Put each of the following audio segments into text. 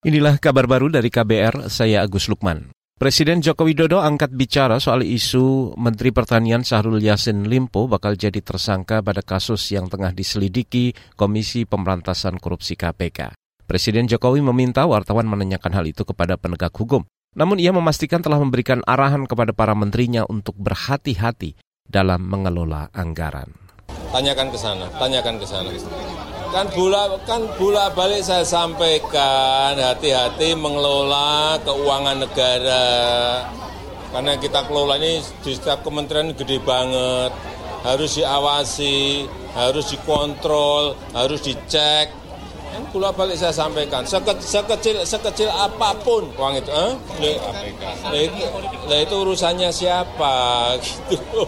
Inilah kabar baru dari KBR, saya Agus Lukman. Presiden Joko Widodo angkat bicara soal isu Menteri Pertanian Syahrul Yassin Limpo bakal jadi tersangka pada kasus yang tengah diselidiki Komisi Pemberantasan Korupsi KPK. Presiden Jokowi meminta wartawan menanyakan hal itu kepada penegak hukum. Namun ia memastikan telah memberikan arahan kepada para menterinya untuk berhati-hati dalam mengelola anggaran. Tanyakan ke sana, tanyakan ke sana kan bola kan bola balik saya sampaikan hati-hati mengelola keuangan negara. Karena kita kelola ini di setiap kementerian gede banget. Harus diawasi harus dikontrol harus dicek bola balik saya sampaikan sekecil sekecil, sekecil apa pun uang itu eh? Nah, itu urusannya siapa gitu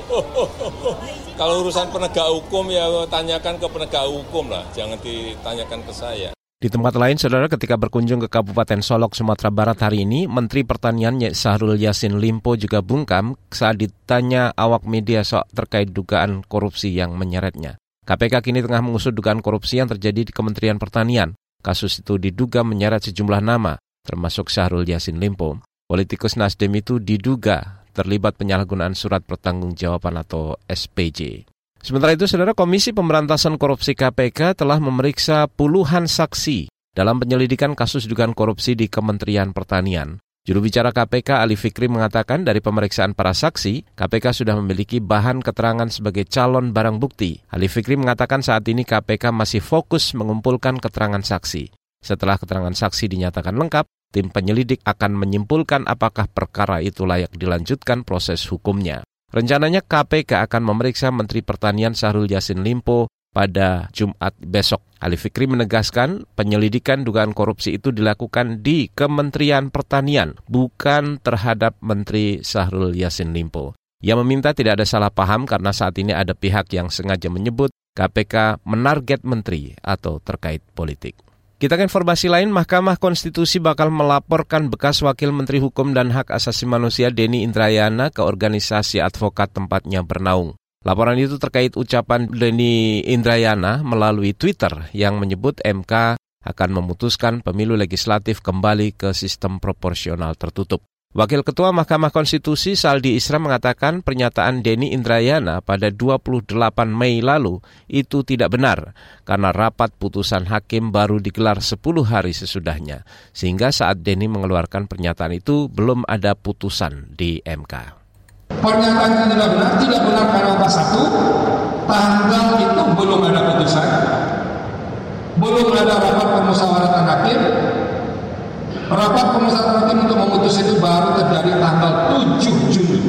Kalau urusan penegak hukum ya tanyakan ke penegak hukum lah, jangan ditanyakan ke saya. Di tempat lain, saudara, ketika berkunjung ke Kabupaten Solok, Sumatera Barat hari ini, Menteri Pertanian Syahrul Yassin Limpo juga bungkam saat ditanya awak media soal terkait dugaan korupsi yang menyeretnya. KPK kini tengah mengusut dugaan korupsi yang terjadi di Kementerian Pertanian. Kasus itu diduga menyeret sejumlah nama, termasuk Syahrul Yassin Limpo. Politikus Nasdem itu diduga terlibat penyalahgunaan surat pertanggungjawaban atau SPJ. Sementara itu, Saudara Komisi Pemberantasan Korupsi KPK telah memeriksa puluhan saksi dalam penyelidikan kasus dugaan korupsi di Kementerian Pertanian. Juru bicara KPK Ali Fikri mengatakan dari pemeriksaan para saksi, KPK sudah memiliki bahan keterangan sebagai calon barang bukti. Ali Fikri mengatakan saat ini KPK masih fokus mengumpulkan keterangan saksi. Setelah keterangan saksi dinyatakan lengkap, tim penyelidik akan menyimpulkan apakah perkara itu layak dilanjutkan proses hukumnya. Rencananya KPK akan memeriksa Menteri Pertanian Syahrul Yassin Limpo pada Jumat besok. Ali Fikri menegaskan penyelidikan dugaan korupsi itu dilakukan di Kementerian Pertanian, bukan terhadap Menteri Syahrul Yassin Limpo. Ia meminta tidak ada salah paham karena saat ini ada pihak yang sengaja menyebut KPK menarget menteri atau terkait politik. Kita ke informasi lain, Mahkamah Konstitusi bakal melaporkan bekas Wakil Menteri Hukum dan Hak Asasi Manusia Denny Indrayana ke organisasi advokat tempatnya bernaung. Laporan itu terkait ucapan Denny Indrayana melalui Twitter yang menyebut MK akan memutuskan pemilu legislatif kembali ke sistem proporsional tertutup. Wakil Ketua Mahkamah Konstitusi Saldi Isra mengatakan pernyataan Denny Indrayana pada 28 Mei lalu itu tidak benar karena rapat putusan hakim baru digelar 10 hari sesudahnya. Sehingga saat Denny mengeluarkan pernyataan itu belum ada putusan di MK. Pernyataan itu tidak benar, tidak benar karena satu, tanggal itu belum ada putusan, belum ada rapat permusyawaratan hakim, Rapat pemusatan hakim untuk memutus itu baru terjadi tanggal 7 Juni.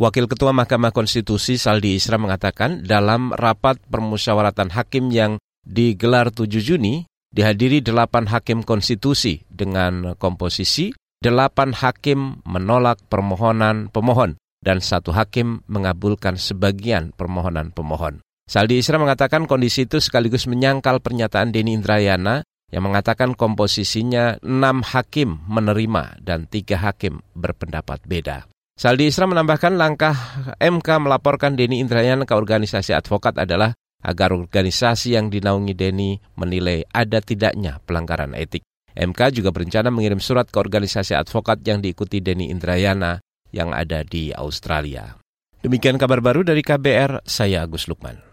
Wakil Ketua Mahkamah Konstitusi Saldi Isra mengatakan dalam rapat permusyawaratan hakim yang digelar 7 Juni dihadiri delapan hakim konstitusi dengan komposisi delapan hakim menolak permohonan pemohon dan satu hakim mengabulkan sebagian permohonan pemohon. Saldi Isra mengatakan kondisi itu sekaligus menyangkal pernyataan Denny Indrayana yang mengatakan komposisinya enam hakim menerima dan tiga hakim berpendapat beda. Saldi Isra menambahkan langkah MK melaporkan Denny Indrayana ke organisasi advokat adalah agar organisasi yang dinaungi Denny menilai ada tidaknya pelanggaran etik. MK juga berencana mengirim surat ke organisasi advokat yang diikuti Denny Indrayana yang ada di Australia. Demikian kabar baru dari KBR, saya Agus Lukman.